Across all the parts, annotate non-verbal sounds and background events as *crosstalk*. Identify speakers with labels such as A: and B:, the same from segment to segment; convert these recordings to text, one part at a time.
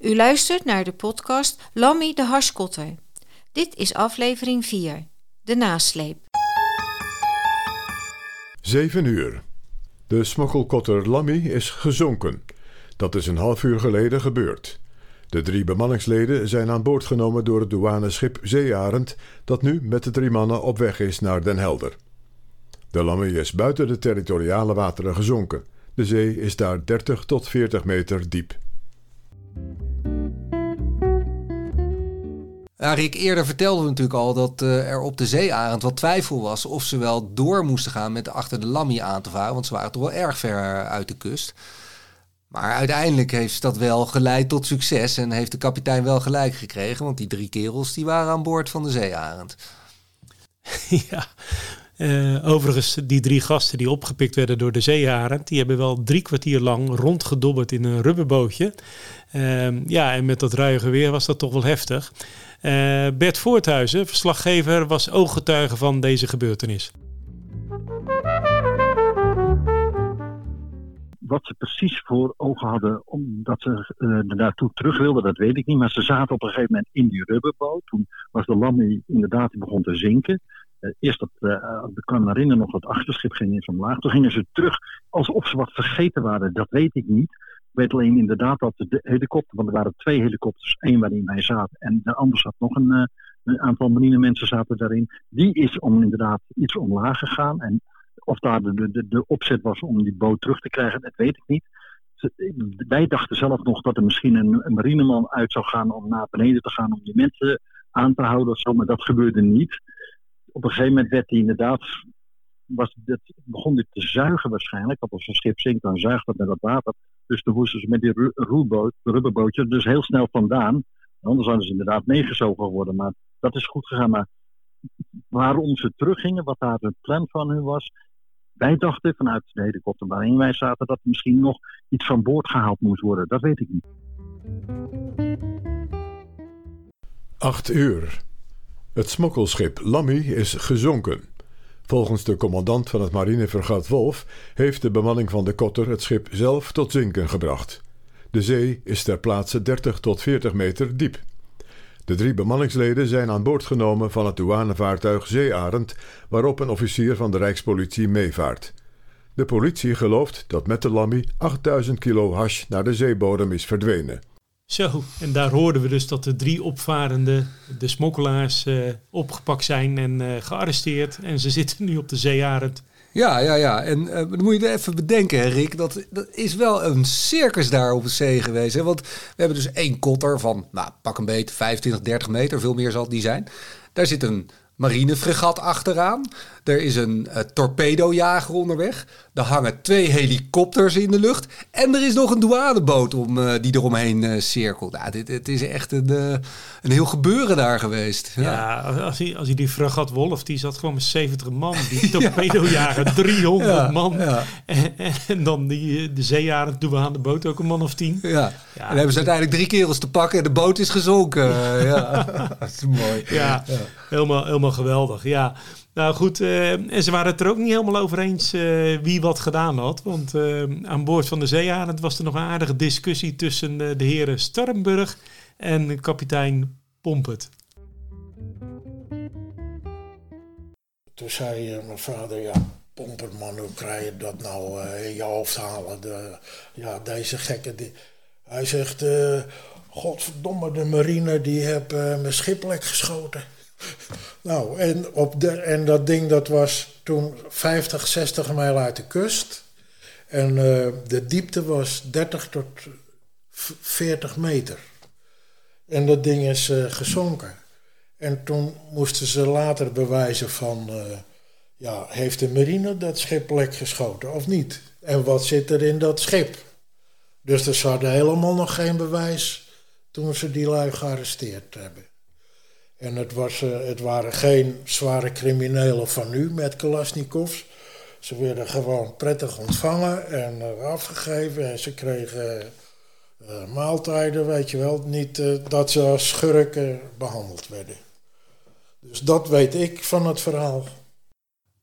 A: U luistert naar de podcast Lammy de Harskotter. Dit is aflevering 4, de nasleep.
B: 7 uur. De smokkelkotter Lammy is gezonken. Dat is een half uur geleden gebeurd. De drie bemanningsleden zijn aan boord genomen door het douaneschip Zeearend, dat nu met de drie mannen op weg is naar Den Helder. De Lammy is buiten de territoriale wateren gezonken. De zee is daar 30 tot 40 meter diep.
C: Rick, eerder vertelden we natuurlijk al dat uh, er op de zeearend wat twijfel was of ze wel door moesten gaan met achter de Lammy aan te varen, want ze waren toch wel erg ver uit de kust. Maar uiteindelijk heeft dat wel geleid tot succes en heeft de kapitein wel gelijk gekregen, want die drie kerels die waren aan boord van de zeearend. *laughs*
D: Ja, uh, overigens, die drie gasten die opgepikt werden door de zeearend, die hebben wel drie kwartier lang rondgedobberd in een rubberbootje. Uh, ja, en met dat ruige weer was dat toch wel heftig. Uh, Bert Voorthuizen, verslaggever, was ooggetuige van deze gebeurtenis.
E: Wat ze precies voor ogen hadden omdat ze uh, er naartoe terug wilden, dat weet ik niet. Maar ze zaten op een gegeven moment in die rubberboot. Toen was de Lammy inderdaad, begon te zinken. Uh, eerst dat uh, de nog het achterschip ging eens omlaag. Toen gingen ze terug alsof ze wat vergeten waren. Dat weet ik niet. Ik weet alleen inderdaad dat de helikopter, want er waren twee helikopters, één waarin wij zaten en de andere zat nog een, een aantal marinemensen zaten daarin. Die is om inderdaad iets omlaag gegaan. En of daar de, de, opzet was om die boot terug te krijgen, dat weet ik niet. Wij dachten zelf nog dat er misschien een, marineman uit zou gaan om naar beneden te gaan om die mensen aan te houden of zo, maar dat gebeurde niet op een gegeven moment werd hij inderdaad, was dit, begon dit te zuigen waarschijnlijk. Want als een schip zinkt, dan zuigt dat met dat water. Dus toen moesten ze met die rubberbootje dus heel snel vandaan. Anders zouden ze inderdaad meegezogen worden. Maar dat is goed gegaan. Maar waarom ze teruggingen, wat daar het plan van hun was. Wij dachten vanuit de helikopter waarin wij zaten dat er misschien nog iets van boord gehaald moest worden. Dat weet ik niet.
B: 8 uur. Het smokkelschip Lammy is gezonken. Volgens de commandant van het marinevergat Wolf heeft de bemanning van de kotter het schip zelf tot zinken gebracht. De zee is ter plaatse 30 tot 40 meter diep. De drie bemanningsleden zijn aan boord genomen van het douanevaartuig Zeearend, waarop een officier van de Rijkspolitie meevaart. De politie gelooft dat met de Lammy 8000 kilo hash naar de zeebodem is verdwenen.
D: Zo, en daar hoorden we dus dat de drie opvarende, de smokkelaars, uh, opgepakt zijn en uh, gearresteerd. En ze zitten nu op de zeearend.
C: Ja, ja, ja. En uh, dan moet je even bedenken, Rick. Dat, dat is wel een circus daar op de zee geweest. Hè? Want we hebben dus één kotter van, nou, pak een beetje 25, 30 meter. Veel meer zal niet zijn. Daar zit een marinefregat achteraan. Er is een uh, torpedojager onderweg. Er hangen twee helikopters in de lucht. En er is nog een douaneboot om, uh, die eromheen uh, cirkelt. Ja, dit, het is echt een, een heel gebeuren daar geweest.
D: Ja, ja als, hij, als hij die fregat Wolf, die zat gewoon met 70 man. Die *laughs* torpedojager, ja. 300 ja, man. En, en, dan die, de zeejaren douaneboot ook een man of tien.
C: Ja. ja. En dan hebben ze uiteindelijk drie kerels te pakken en de boot is gezonken. *laughs* ja, *laughs* dat is mooi.
D: Ja, Helemaal, helemaal geweldig. Ja. Nou goed, uh, en ze waren het er ook niet helemaal over eens uh, wie wat gedaan had. Want uh, aan boord van de Zeearend was er nog een aardige discussie tussen de heren Starrenburg en kapitein Pompet.
F: Toen zei mijn vader, ja, Pomperman, hoe krijg je dat nou in je hoofd halen? De, ja, deze gekke... Die. Hij zegt, godverdomme, de marine die heeft mijn schiplek geschoten. Nou, en, op de, en dat ding dat was toen 50, 60 mijl uit de kust. En uh, de diepte was 30 tot 40 meter. En dat ding is uh, gezonken. En toen moesten ze later bewijzen van... Uh, ja, heeft de marine dat schip lek geschoten of niet? En wat zit er in dat schip? Dus er zat helemaal nog geen bewijs toen ze die lui gearresteerd hebben. En het, was, uh, het waren geen zware criminelen van nu met Kalasnikovs. Ze werden gewoon prettig ontvangen en afgegeven. En ze kregen uh, maaltijden, weet je wel. Niet dat ze als schurken behandeld werden. Dus dat weet ik van het verhaal.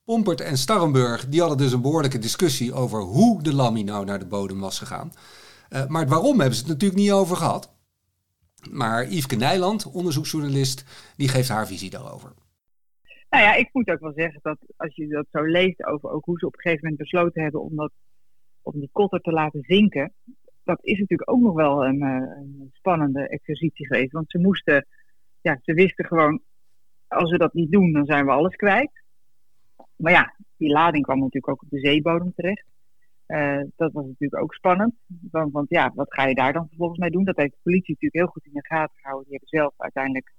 C: Pompert en Starrenburg die hadden dus een behoorlijke discussie over hoe de Lammy nou naar de bodem was gegaan. maar waarom hebben ze het natuurlijk niet over gehad. Maar Yveske Nijland, onderzoeksjournalist, die geeft haar visie daarover.
G: Nou ja, ik moet ook wel zeggen dat als je dat zo leest over ook hoe ze op een gegeven moment besloten hebben om, dat, om die kotter te laten zinken, dat is natuurlijk ook nog wel een, eh, een spannende exercitie geweest. Want ze moesten, ja, ze wisten gewoon, als we dat niet doen, dan zijn we alles kwijt. Maar ja, die lading kwam natuurlijk ook op de zeebodem terecht. Uh, dat was natuurlijk ook spannend. Want, want, ja, wat ga je daar dan vervolgens mee doen? Dat heeft de politie natuurlijk heel goed in de gaten gehouden. Die hebben zelf uiteindelijk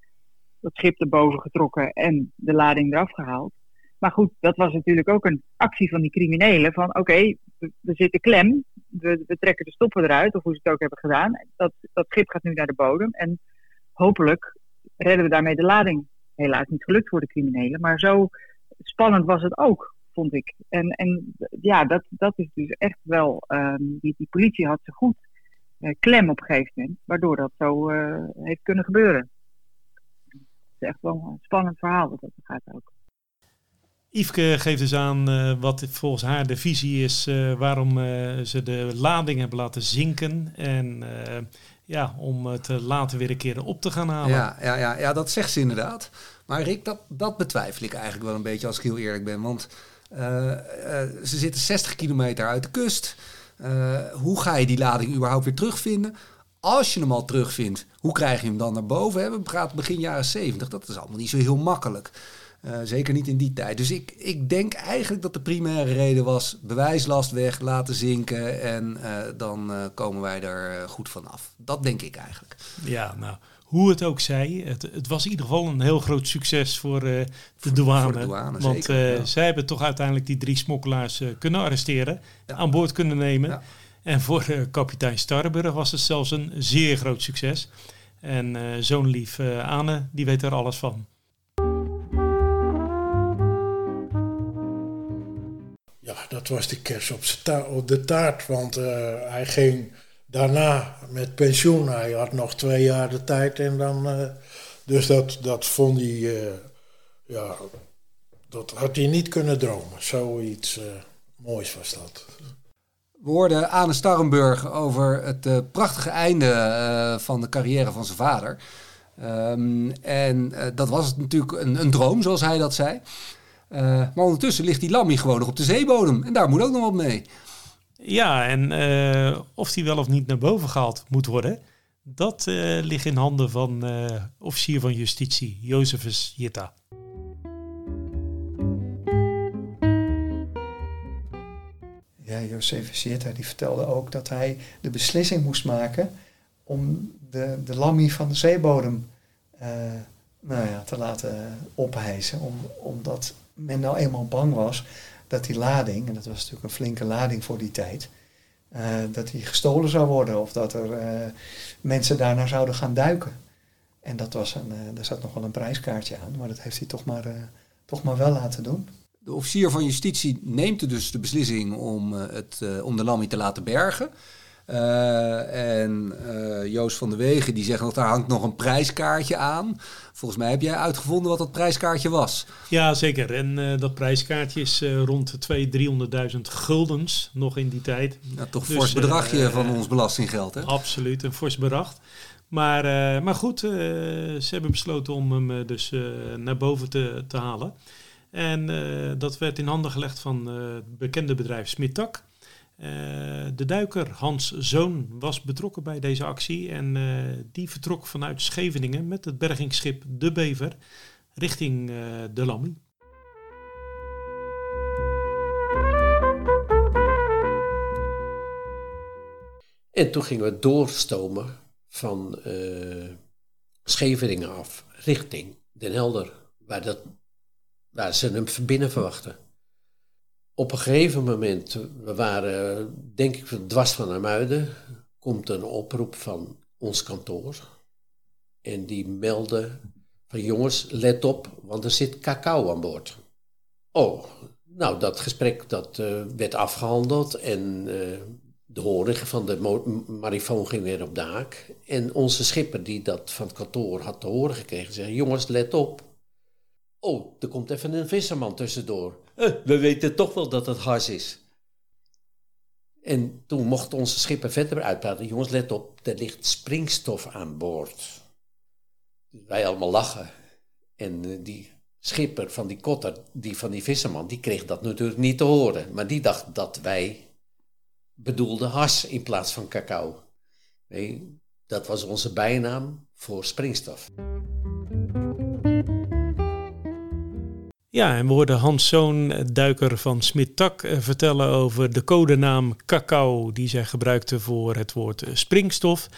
G: dat schip erboven getrokken en de lading eraf gehaald. Maar goed, dat was natuurlijk ook een actie van die criminelen. Van oké, we, zitten klem, we, we, trekken de stoppen eruit, of hoe ze het ook hebben gedaan. Dat, dat schip gaat nu naar de bodem en hopelijk redden we daarmee de lading. Helaas niet gelukt voor de criminelen, maar zo spannend was het ook, vond ik. En, en ja, dat, dat is dus echt wel, um, die, die politie had ze goed uh, klem op een gegeven moment, waardoor dat zo uh, heeft kunnen gebeuren. Het is echt wel een spannend verhaal wat dat gaat ook.
D: Yveske geeft dus aan uh, wat volgens haar de visie is uh, waarom uh, ze de lading hebben laten zinken. En ja, om het later weer een keer op te gaan halen.
C: Ja, ja, ja, ja, dat zegt ze inderdaad. Maar Rick, dat, dat betwijfel ik eigenlijk wel een beetje als ik heel eerlijk ben. Want ze zitten 60 kilometer uit de kust. hoe ga je die lading überhaupt weer terugvinden? Als je hem al terugvindt, hoe krijg je hem dan naar boven? We praten begin jaren 70. Dat is allemaal niet zo heel makkelijk. Zeker niet in die tijd. Dus ik, ik denk eigenlijk dat de primaire reden was bewijslast weg, laten zinken en dan komen wij er goed vanaf. Dat denk ik eigenlijk.
D: Ja, nou, hoe het ook zij, het, het was in ieder geval een heel groot succes voor, de, voor, douane, voor de douane. Want zeker, ja. zij hebben toch uiteindelijk die drie smokkelaars kunnen arresteren, ja. aan boord kunnen nemen. Ja. En voor kapitein Starburg was het zelfs een zeer groot succes. En zo'n lief Anne, die weet er alles van.
F: Ja, dat was de kers op, op de taart. Want uh, hij ging daarna met pensioen. Hij had nog twee jaar de tijd. En dan, uh, dus dat, dat vond hij. Uh, ja, dat had hij niet kunnen dromen. Zoiets moois was dat.
C: We hoorden Anne Starrenburg over het prachtige einde van de carrière van zijn vader. Um, en dat was natuurlijk een, een droom, zoals hij dat zei. Maar ondertussen ligt die Lammy gewoon nog op de zeebodem. En daar moet ook nog wat mee.
D: Ja, en uh, of die wel of niet naar boven gehaald moet worden, dat uh, ligt in handen van officier van justitie, Josephus Jitta.
H: Ja, Josephus Jitta die vertelde ook dat hij de beslissing moest maken om de, de van de zeebodem nou ja, te laten ophijzen. Om, omdat men nou eenmaal bang was dat die lading, en dat was natuurlijk een flinke lading voor die tijd, uh, dat die gestolen zou worden of dat er uh, mensen daarnaar zouden gaan duiken. En dat was een, daar zat nog wel een prijskaartje aan, maar dat heeft hij toch maar, toch maar wel laten doen.
C: De officier van justitie neemt dus de beslissing om, het, om de Lammy te laten bergen. Uh, en uh, Joost van der Wegen die zegt dat daar hangt nog een prijskaartje aan. Volgens mij heb jij uitgevonden wat dat prijskaartje was.
D: Ja, zeker. En uh, dat prijskaartje is rond de 200.000, 300.000 guldens nog in die tijd.
C: Ja, toch een dus, fors bedragje van ons belastinggeld, hè?
D: Absoluut, een fors bedrag. Maar, maar goed, ze hebben besloten om hem dus naar boven te, te halen. En dat werd in handen gelegd van het bekende bedrijf Smittak. Uh, de duiker Hans Zoon was betrokken bij deze actie en uh, die vertrok vanuit Scheveningen met het bergingsschip De Bever richting uh, de Lammy.
I: En toen gingen we doorstomen van Scheveningen af richting Den Helder, waar, dat, waar ze hem binnen verwachten op een gegeven moment, we waren denk ik dwars van de Muiden, komt een oproep van ons kantoor. En die melden van jongens, let op, want er zit cacao aan boord. Oh, nou dat gesprek dat uh, werd afgehandeld en uh, de horing van de marifoon ging weer op de haak. En onze schipper die dat van het kantoor had te horen gekregen, zei jongens, let op. Oh, er komt even een visserman tussendoor. Eh, we weten toch wel dat het hars is. En toen mocht onze schipper verder uitpraten. Jongens, let op, er ligt springstof aan boord. Dus wij allemaal lachen. En eh, die schipper van die kotter, die van die visserman, die kreeg dat natuurlijk niet te horen. Maar die dacht dat wij bedoelden has in plaats van cacao. Nee, dat was onze bijnaam voor springstof.
D: Ja, en we hoorden Hans Zoon, duiker van Smit-Tak, eh, vertellen over de codenaam cacao die zij gebruikte voor het woord eh, springstof.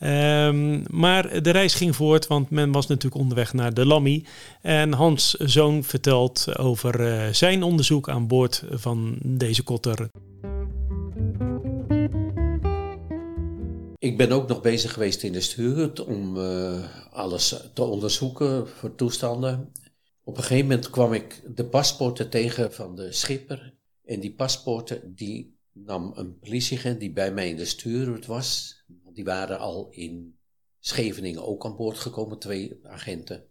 D: Um, maar de reis ging voort, want men was natuurlijk onderweg naar de Lammy. En Hans Zoon vertelt over zijn onderzoek aan boord van deze kotter.
I: Ik ben ook nog bezig geweest in de stuurhut om alles te onderzoeken voor toestanden. Op een gegeven moment kwam ik de paspoorten tegen van de schipper. En die paspoorten, die nam een politieagent die bij mij in de stuurhut was. Die waren al in Scheveningen ook aan boord gekomen, twee agenten.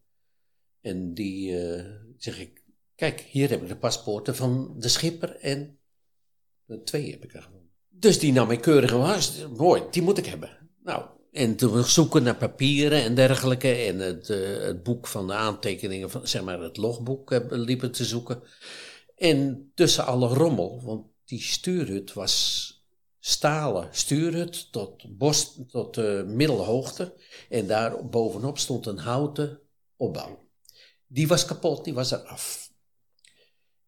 I: En die uh, zeg ik, kijk, hier heb ik de paspoorten van de schipper en de twee heb ik er gewoon. Dus die nam ik keurig en mooi, die moet ik hebben. Nou, en toen zoeken naar papieren en dergelijke. En het, uh, het boek van de aantekeningen, van, zeg maar het logboek, uh, liepen te zoeken. En tussen alle rommel, want die stuurhut was stalen stuurhut tot, bos, tot uh, middelhoogte. En daar bovenop stond een houten opbouw. Die was kapot, die was eraf.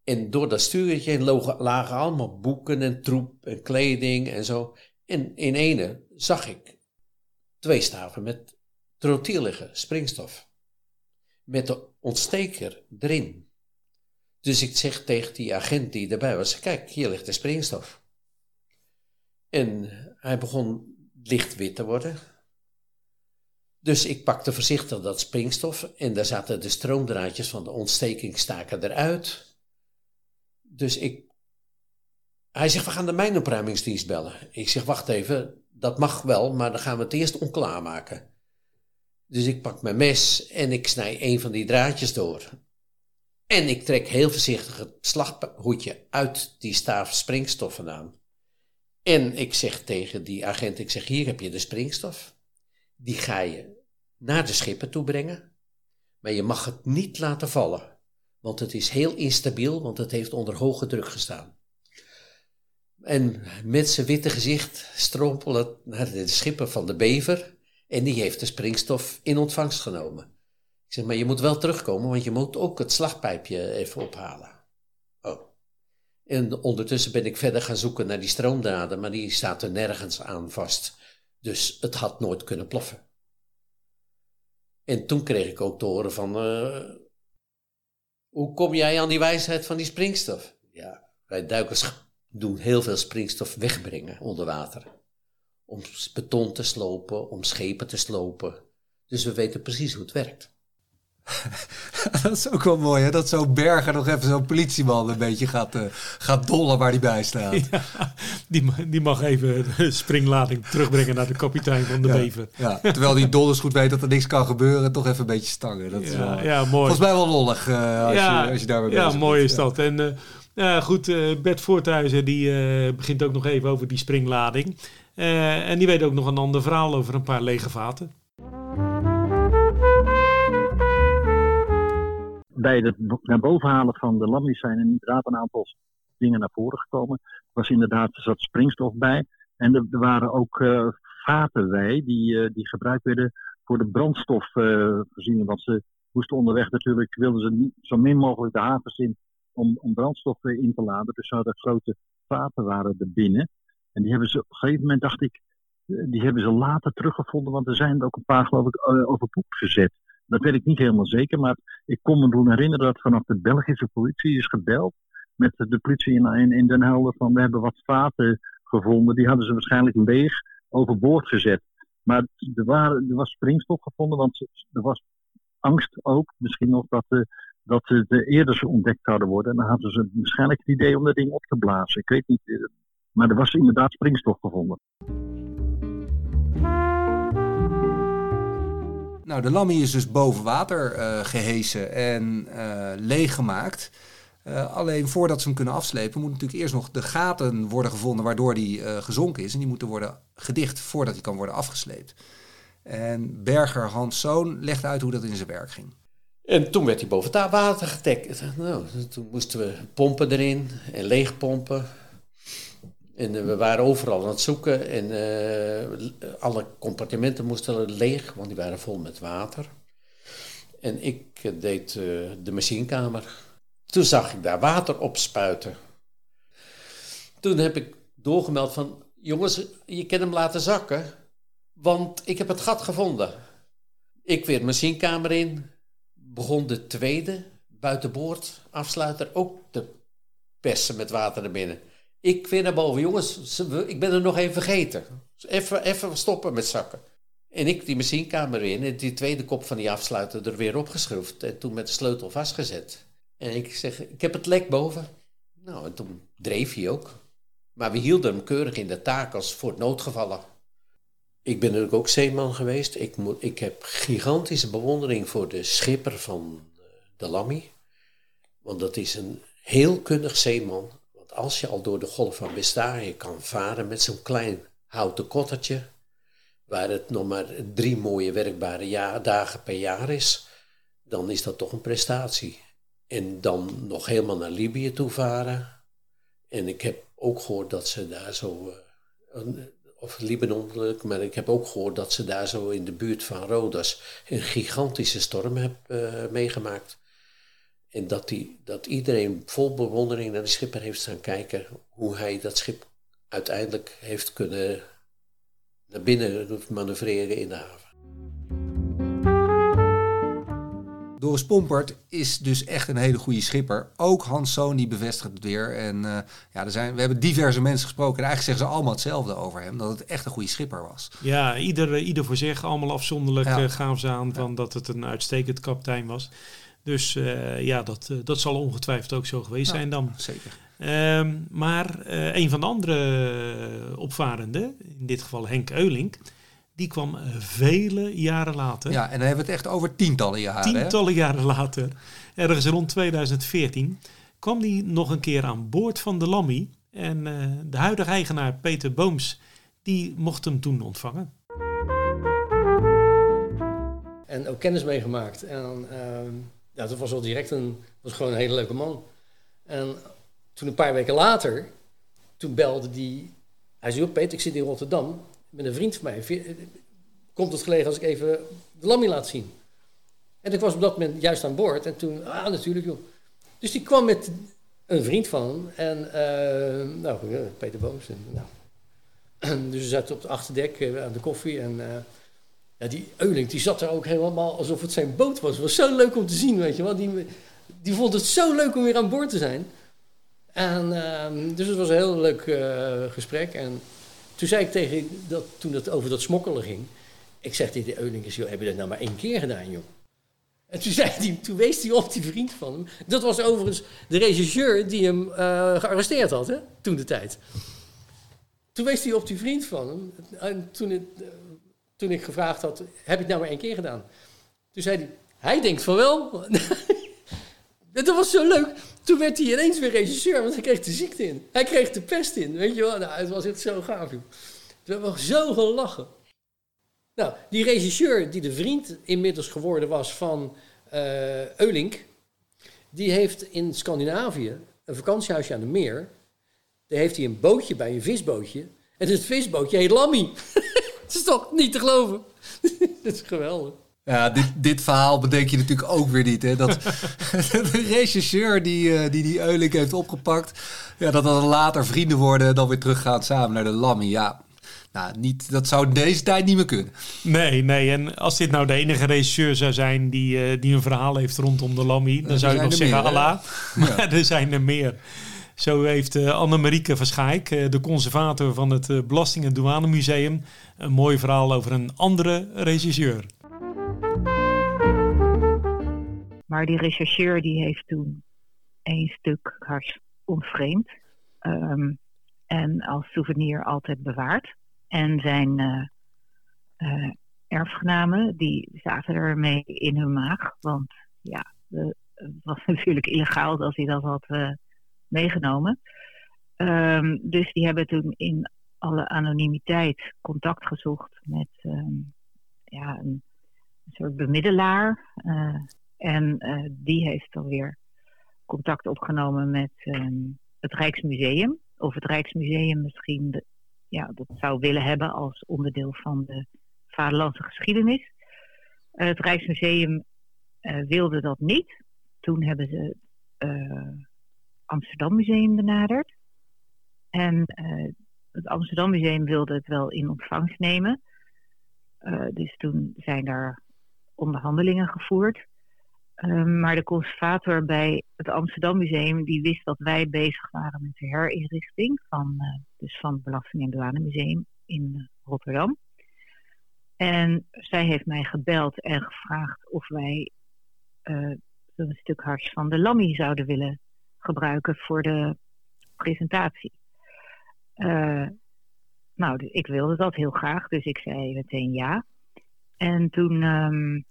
I: En door dat stuurtje lagen allemaal boeken en troep en kleding en zo. En in ene zag ik twee staven met trotiel liggen, springstof. Met de ontsteker erin. Dus ik zeg tegen die agent die erbij was: Kijk, hier ligt de springstof. En hij begon lichtwit te worden. Dus ik pakte voorzichtig dat springstof en daar zaten de stroomdraadjes van de ontstekingsstaken eruit. Dus ik. Hij zegt: We gaan de mijnopruimingsdienst bellen. Ik zeg: Wacht even, dat mag wel, maar dan gaan we het eerst onklaarmaken. Dus ik pak mijn mes en ik snij een van die draadjes door. En ik trek heel voorzichtig het slaghoedje uit die staaf springstof vandaan. En ik zeg tegen die agent, ik zeg hier heb je de springstof. Die ga je naar de schipper toe brengen. Maar je mag het niet laten vallen. Want het is heel instabiel, want het heeft onder hoge druk gestaan. En met zijn witte gezicht strompelde naar de schipper van de bever. En die heeft de springstof in ontvangst genomen. Ik zeg, maar je moet wel terugkomen, want je moet ook het slagpijpje even ophalen. Oh. En ondertussen ben ik verder gaan zoeken naar die stroomdraden, maar die staat er nergens aan vast. Dus het had nooit kunnen ploffen. En toen kreeg ik ook te horen van, uh, hoe kom jij aan die wijsheid van die springstof? Ja, wij duikers doen heel veel springstof wegbrengen onder water. Om beton te slopen, om schepen te slopen. Dus we weten precies hoe het werkt. *laughs*
C: dat is ook wel mooi, hè? Dat zo'n berger nog even zo'n politieman een beetje gaat, uh, gaat dollen waar hij bij staat. *laughs*
D: die, die mag even de springlading terugbrengen naar de kapitein van de
C: ja,
D: Bever.
C: Ja, terwijl die donders goed weet dat er niks kan gebeuren, toch even een beetje stangen. Dat is
D: ja,
C: wel,
D: ja, mooi.
C: Volgens mij wel lollig uh, als,
D: ja,
C: je, als je daarmee
D: Ja,
C: bezig
D: mooi
C: bent.
D: is dat. En uh, ja, goed, uh, Bert Voorthuizen die uh, begint ook nog even over die springlading. Uh, en die weet ook nog een ander verhaal over een paar lege vaten.
E: Bij het naar boven halen van de lammies zijn inderdaad een aantal dingen naar voren gekomen. Er was inderdaad, er zat springstof bij. En er, waren ook vaten bij die, die gebruikt werden voor de brandstofvoorziening. want ze moesten onderweg natuurlijk, wilden ze zo min mogelijk de havens in om, om brandstof in te laden. Dus zouden grote vaten waren er binnen. En die hebben ze op een gegeven moment, dacht ik, die hebben ze later teruggevonden. Want er zijn er ook een paar, geloof ik, overboek gezet. Dat weet ik niet helemaal zeker. Maar ik kon me doen herinneren dat vanaf de Belgische politie is gebeld. Met de politie in, in, Den Helder van we hebben wat vaten gevonden. Die hadden ze waarschijnlijk leeg overboord gezet. Maar er, waren, er was springstof gevonden, want er was angst ook misschien nog dat de, dat ze de eerder ze ontdekt zouden worden. En dan hadden ze waarschijnlijk het idee om dat ding op te blazen. Ik weet niet. Maar er was inderdaad springstof gevonden.
C: Nou, de Lammy is dus boven water uh, gehesen en uh, leeggemaakt. Alleen voordat ze hem kunnen afslepen, moet natuurlijk eerst nog de gaten worden gevonden waardoor uh, gezonken is. En die moeten worden gedicht voordat hij kan worden afgesleept. En Berger Hans Zoon legde uit hoe dat in zijn werk ging.
I: En toen werd hij boven het water getekt. Nou, toen moesten we pompen erin en leegpompen. En eh, we waren overal aan het zoeken en uh, alle compartimenten moesten leeg, want die waren vol met water. En ik deed uh, de machinekamer. Toen zag ik daar water opspuiten. Toen heb ik doorgemeld van, jongens, je kan hem laten zakken, want ik heb het gat gevonden. Ik weer de machinekamer in, begon de tweede buitenboord afsluiter ook te persen met water naar binnen. Ik weer naar boven, jongens, ik ben er nog even vergeten. Even, even stoppen met zakken. En ik die machinekamer in en die tweede kop van die afsluiter er weer opgeschroefd. En toen met de sleutel vastgezet. En ik zeg, ik heb het lek boven. Nou, en toen dreef hij ook. Maar we hielden hem keurig in de taak als voor het noodgevallen. Ik ben natuurlijk ook zeeman geweest. Ik, moet, ik heb gigantische bewondering voor de schipper van eh, de Lammy. Want dat is een heel kundig zeeman. Want als je al door de golf van Bestarie kan varen met zo'n klein houten kottertje, waar het nog maar drie mooie werkbare dagen per jaar is, dan is dat toch een prestatie. En dan nog helemaal naar Libië toe varen. En ik heb ook gehoord dat ze daar zo, uh, of Libanon, maar ik heb ook gehoord dat ze daar zo in de buurt van Rodas een gigantische storm hebben uh, meegemaakt. En dat, die, dat iedereen vol bewondering naar de schipper heeft staan kijken hoe hij dat schip uiteindelijk heeft kunnen naar binnen manoeuvreren in de haven.
C: Doris Pompert is dus echt een hele goede schipper. Ook Hans Zoon die bevestigt het weer. En uh, ja, er zijn, we hebben diverse mensen gesproken. En eigenlijk zeggen ze allemaal hetzelfde over hem. Dat het echt een goede schipper was.
D: Ja, ieder, ieder voor zich. Allemaal afzonderlijk ja. uh, gaven ze aan van dat het een uitstekend kapitein was. Dus uh, ja, dat, dat zal ongetwijfeld ook zo geweest ja, zijn dan.
C: Zeker.
D: Um, maar een van de andere opvarenden, in dit geval Henk Eulink die kwam vele jaren later.
C: Ja, en dan hebben we het echt over tientallen jaren.
D: Tientallen hè? jaren later, ergens rond 2014, kwam die nog een keer aan boord van de Lammy. En uh, de huidige eigenaar Peter Booms, die mocht hem toen ontvangen.
J: En ook kennis meegemaakt. En uh, ja, dat was wel direct een, was gewoon een hele leuke man. En toen een paar weken later, toen belde die, hij zei, Peter, ik zit in Rotterdam met een vriend van mij, komt het gelegen als ik even de lammy laat zien. En ik was op dat moment juist aan boord en toen, ah natuurlijk joh. Dus die kwam met een vriend van en, uh, nou, Peter Booms. En, nou. *clears throat* dus we zaten op het achterdek uh, aan de koffie en ja, die Euling, die zat er ook helemaal alsof het zijn boot was. Het was zo leuk om te zien, weet je wel. Die, die vond het zo leuk om weer aan boord te zijn. En ehm, dus het was een heel leuk gesprek en... Toen zei ik tegen dat, toen het over dat smokkelen ging. Ik zeg tegen de Eulingers, joh, heb je dat nou maar één keer gedaan, joh? En toen, *laughs* zei hij, toen wees hij op die vriend van hem. Dat was overigens de regisseur die hem uh, gearresteerd had, hè, toen de tijd. Toen wees hij op die vriend van hem. En toen, het, uh, toen ik gevraagd had, heb je het nou maar één keer gedaan? Toen zei hij, hij denkt van wel. *laughs* dat was zo leuk. Toen werd hij ineens weer regisseur, want hij kreeg de ziekte in. Hij kreeg de pest in, weet je wel. Nou, het was echt zo gaaf, joh. We hebben zo gelachen. Nou, die regisseur die de vriend inmiddels geworden was van uh, Eulink... die heeft in Scandinavië een vakantiehuisje aan de meer. Daar heeft hij een bootje bij, een visbootje. En het visbootje heet Lammy. *laughs* dat is toch niet te geloven? *laughs* dat is geweldig.
C: Ja, dit, dit verhaal bedenk je natuurlijk ook weer niet. Hè? Dat *laughs* *laughs* de regisseur die, uh, die die Eulik heeft opgepakt... Ja, dat dan later vrienden worden en dan weer teruggaan samen naar de Lammy. Ja, nou, niet, dat zou deze tijd niet meer kunnen.
D: Nee, nee. En als dit nou de enige regisseur zou zijn die, uh, die een verhaal heeft rondom de Lammy... dan zou je nog zeggen meer, Allah. *laughs* Maar ja. er zijn er meer. Zo heeft uh, Anne-Marieke Verschaik, uh, de conservator van het Belasting- en Douanemuseum... een mooi verhaal over een andere regisseur.
K: Maar die rechercheur die heeft toen één stuk hars ontvreemd. Um, en als souvenir altijd bewaard. En zijn uh, uh, erfgenamen, die zaten ermee in hun maag. Want ja, het was *laughs* natuurlijk illegaal dat hij dat had uh, meegenomen. Um, dus die hebben toen in alle anonimiteit contact gezocht met um, ja, een, een, soort bemiddelaar. En uh, die heeft dan weer contact opgenomen met um, het Rijksmuseum. Of het Rijksmuseum misschien de, ja, dat zou willen hebben als onderdeel van de vaderlandse geschiedenis. Uh, het Rijksmuseum uh, wilde dat niet. Toen hebben ze uh, Amsterdam Museum benaderd. En het Amsterdam Museum wilde het wel in ontvangst nemen. dus toen zijn daar onderhandelingen gevoerd. Um, maar de conservator bij het Amsterdam Museum die wist dat wij bezig waren met de herinrichting van, uh, dus van het Belasting- en Douanemuseum in uh, Rotterdam. En zij heeft mij gebeld en gevraagd of wij uh, een stuk hars van de Lammy zouden willen gebruiken voor de presentatie. nou, ik wilde dat heel graag, dus ik zei meteen ja. En toen um,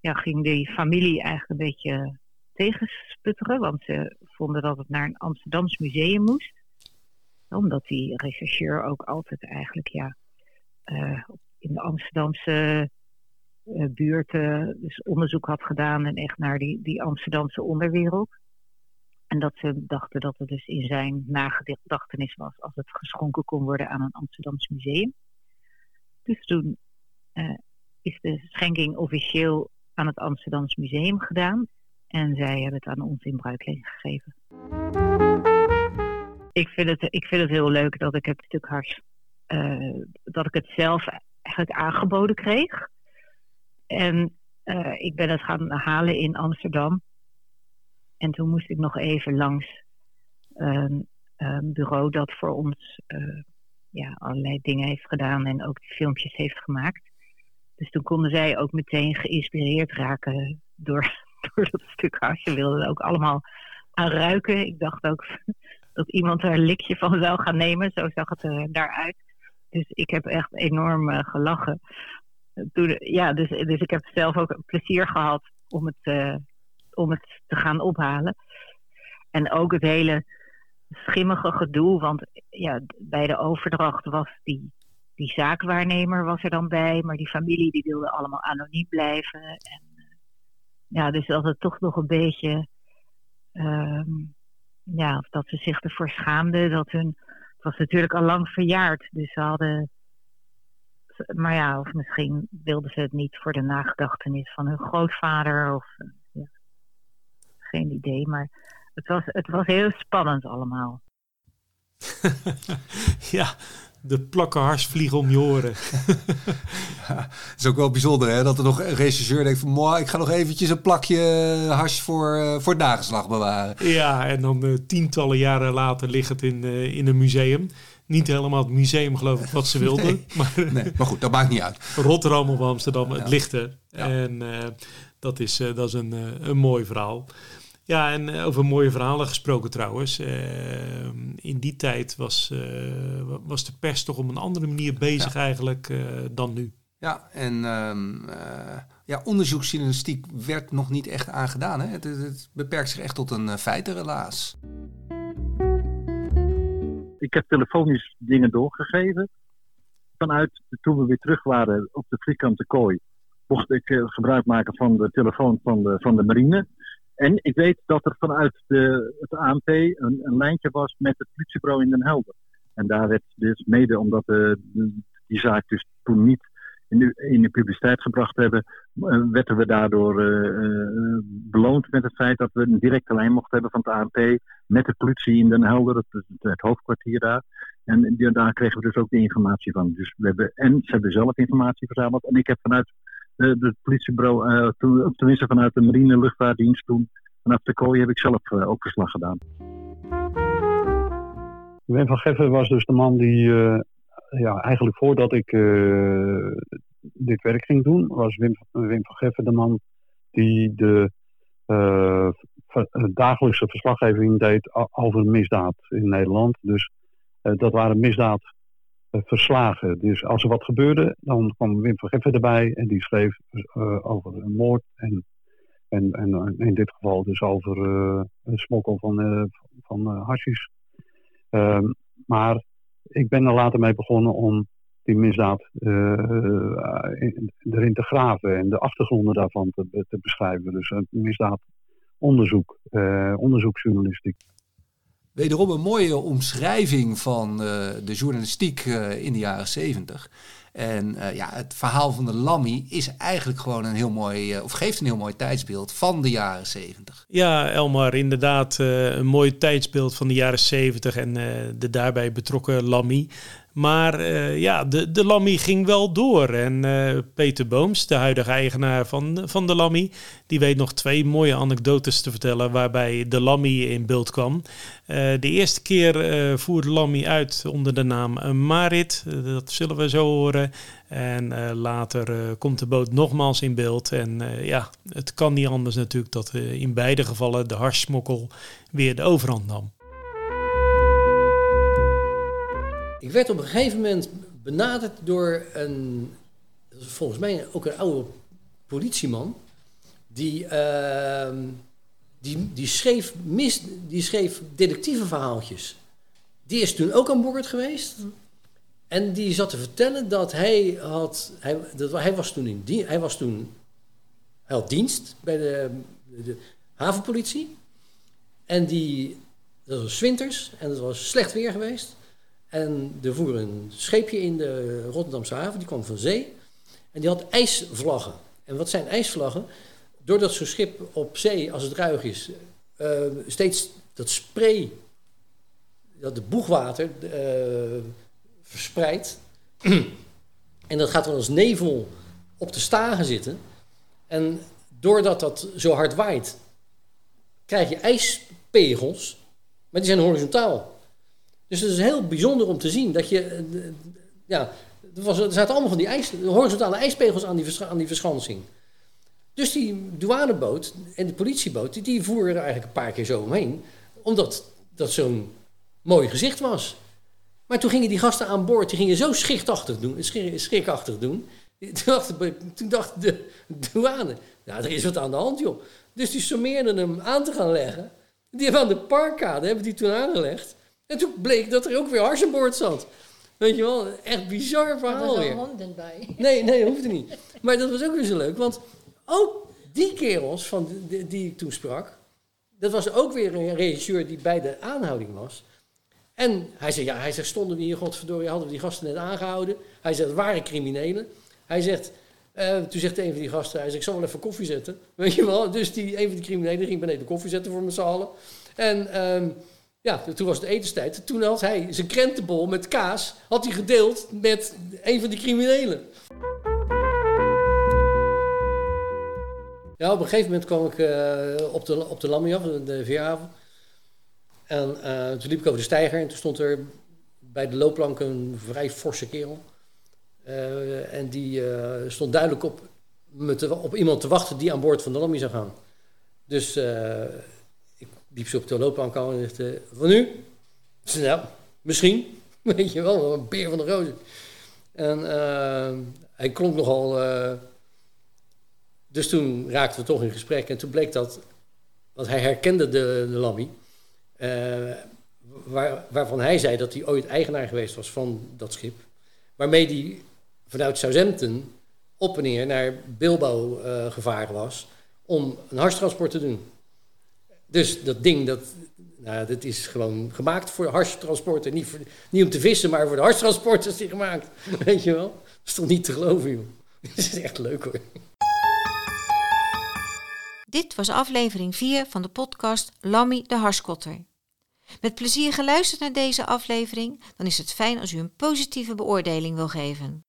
K: ja, ging die familie eigenlijk een beetje tegensputteren, want ze vonden dat het naar een Amsterdams museum moest. Omdat die rechercheur ook altijd eigenlijk ja, uh, in de Amsterdamse uh, buurten dus onderzoek had gedaan en echt naar die, die Amsterdamse onderwereld. En dat ze dachten dat het dus in zijn nagedachtenis was als het geschonken kon worden aan een Amsterdams museum. Dus toen uh, is de schenking officieel aan het Amsterdams Museum gedaan. En zij hebben het aan ons in bruikleen gegeven. Ik vind het, ik vind het heel leuk dat ik het stuk hars, uh, dat ik het zelf eigenlijk aangeboden kreeg. En uh, ik ben het gaan halen in Amsterdam. En toen moest ik nog even langs een, een bureau dat voor ons uh, ja, allerlei dingen heeft gedaan en ook filmpjes heeft gemaakt. Dus toen konden zij ook meteen geïnspireerd raken door, *laughs* door dat stuk hars. Ze wilden ook allemaal aan ruiken. Ik dacht ook *laughs* dat iemand er een likje van zou gaan nemen. Zo zag het er daaruit. Dus ik heb echt enorm uh, gelachen. Ja, dus, dus ik heb zelf ook plezier gehad om het, uh, om het te gaan ophalen. En ook het hele schimmige gedoe. Want ja, bij de overdracht was die die zaakwaarnemer was er dan bij, maar die familie die wilde allemaal anoniem blijven. En, ja, dus dat het toch nog een beetje, um, ja, dat ze zich ervoor schaamden. Dat hun, het was natuurlijk al lang verjaard, dus ze hadden, maar ja, of misschien wilden ze het niet voor de nagedachtenis van hun grootvader of, ja, geen idee, maar het was, het was heel spannend allemaal. *laughs*
D: ja, de plakken hars vliegen om je oren. *laughs*
C: ja, het is ook wel bijzonder hè, dat er nog een regisseur denkt van... ik ga nog eventjes een plakje hars voor, uh, voor het nageslag bewaren.
D: Ja, en dan uh, tientallen jaren later ligt het in, uh, in een museum. Niet helemaal het museum geloof ik wat ze *laughs* wilden.
C: nee,
D: maar,
C: nee, maar goed, dat maakt niet uit. *laughs*
D: Rotterdam of Amsterdam, het ligt er. Ja. En dat is, dat is een, een mooi verhaal. Ja, en over mooie verhalen gesproken trouwens. Uh, in die tijd was, uh, was de pers toch op een andere manier bezig ja. eigenlijk uh, dan nu.
C: Ja, en um, ja, onderzoeksjournalistiek werd nog niet echt aangedaan. Hè? Het, het beperkt zich echt tot een feitenrelaas.
E: Ik heb telefonisch dingen doorgegeven. Vanuit toen we weer terug waren op de vierkante kooi, mocht ik gebruik maken van de telefoon van de, van de marine. En ik weet dat er vanuit de, het ANP een, een, lijntje was met het politiebureau in Den Helder. En daar werd dus mede omdat de, die zaak dus toen niet in de, in de publiciteit gebracht hebben, uh, werden we daardoor uh, beloond met het feit dat we een directe lijn mochten hebben van het ANP met de politie in Den Helder, het, het hoofdkwartier daar. En daar kregen we dus ook de informatie van. Dus we hebben, en ze hebben zelf informatie verzameld. En ik heb vanuit het politiebureau, uh, toen, tenminste vanuit de marine luchtvaartdienst toen, vanaf de kooi heb ik zelf uh, ook verslag gedaan.
L: Wim van Geffen was dus de man die, ja, eigenlijk voordat ik dit werk ging doen, was Wim, Wim van Geffen de man die de dagelijkse verslaggeving deed over misdaad in Nederland. Dus dat waren misdaad verslagen. Dus als er wat gebeurde, dan kwam Wim van Geffen erbij en die schreef uh, over een moord en En, en in dit geval dus over een smokkel van, uh, van. Ehm, maar ik ben er later mee begonnen om die misdaad erin te graven en de achtergronden daarvan te, te beschrijven. Dus een misdaadonderzoek, onderzoeksjournalistiek.
C: Wederom een mooie omschrijving van de journalistiek in de jaren zeventig. En uh, ja, het verhaal van de Lammy is eigenlijk gewoon een heel mooi, of geeft een heel mooi tijdsbeeld van de jaren 70.
D: Ja, Elmar, inderdaad een mooi tijdsbeeld van de jaren 70 en de daarbij betrokken Lammy. Maar uh, ja, de, de Lammy ging wel door. En uh, Peter Booms, de huidige eigenaar van, van de Lammy, die weet nog twee mooie anekdotes te vertellen waarbij de Lammy in beeld kwam. Uh, de eerste keer voerde Lammy uit onder de naam Marit. dat zullen we zo horen. En later komt de boot nogmaals in beeld. En ja, het kan niet anders natuurlijk dat in beide gevallen de harssmokkel weer de overhand nam.
J: Ik werd op een gegeven moment benaderd door een, volgens mij ook een oude politieman, die, uh, die, die, schreef mis, die schreef detectieve verhaaltjes. Die is toen ook aan boord geweest. En die zat te vertellen dat hij had, hij, dat, hij was toen in die, hij was toen, hij had dienst bij de, de havenpolitie. En die, dat was winters en het was slecht weer geweest. En er voer een scheepje in de Rotterdamse haven, die kwam van zee. En die had ijsvlaggen. En wat zijn ijsvlaggen? Doordat zo'n schip op zee, als het ruig is, uh, steeds dat spray, dat de boegwater uh, verspreidt. en dat gaat dan als nevel op de stagen zitten. En doordat dat zo hard waait, krijg je ijspegels, maar die zijn horizontaal. Dus het is heel bijzonder om te zien dat je. Eh, ja, er, was, er zaten allemaal van die ijs, horizontale ijspegels aan die, aan die verschansing. Dus die douaneboot en de politieboot, die, die voeren er eigenlijk een paar keer zo omheen. Omdat dat zo'n mooi gezicht was. Maar toen gingen die gasten aan boord, die gingen zo schichtachtig doen, schrikachtig doen. *laughs* Toen dacht, toen dacht de douane, nou, er is wat aan de hand, joh. Dus die sommeerden hem aan te gaan leggen. Die hebben aan de parkade, hebben die toen aangelegd. En toen bleek dat er ook weer hars aan boord zat. Weet je wel, echt bizar verhaal
M: er
J: weer.
M: honden bij.
J: Nee, nee, dat hoefde niet. Maar dat was ook weer zo leuk, want ook die kerels van die, die ik toen sprak, dat was ook weer een regisseur die bij de aanhouding was. En hij zei, ja, hij zegt, stonden we hier, godverdorie, hadden we die gasten net aangehouden. Hij zegt, het waren criminelen. Hij zegt, uh, toen zegt een van die gasten, hij zegt, ik zal wel even koffie zetten. Weet je wel, dus die, een van die criminelen ging beneden koffie zetten voor me z'n allen. En... Um, ja, toen was het etenstijd. Toen had hij zijn krentenbol met kaas had hij gedeeld met een van die criminelen. Ja, op een gegeven moment kwam ik uh, op de, op de Lammy de veerhaven. En uh, toen liep ik over de steiger en toen stond er bij de loopplank een vrij forse kerel. Uh, en die stond duidelijk op, op iemand te wachten die aan boord van de Lammy zou gaan. Dus liep ze op de loopbaan en zegt, uh, van nu? Ze nou, misschien. *laughs* Weet je wel, een beer van de rozen. En uh, hij klonk nogal... Uh, dus toen raakten we toch in gesprek. En toen bleek dat... Want hij herkende de, de. Waar, waarvan hij zei dat hij ooit eigenaar geweest was van dat schip. Waarmee hij vanuit Southampton op en neer naar Bilbao gevaren was... om een harstransport te doen. Dus dat ding, dat, nou, dat is gewoon gemaakt voor harstransporten. Niet, voor, niet om te vissen, maar voor de harstransport is die gemaakt. *laughs* Weet je wel? Dat is toch niet te geloven, joh. *laughs* Dat is echt leuk, hoor.
A: Dit was aflevering 4 van de podcast Lammy de Harskotter. Met plezier geluisterd naar deze aflevering, dan is het fijn als u een positieve beoordeling wil geven.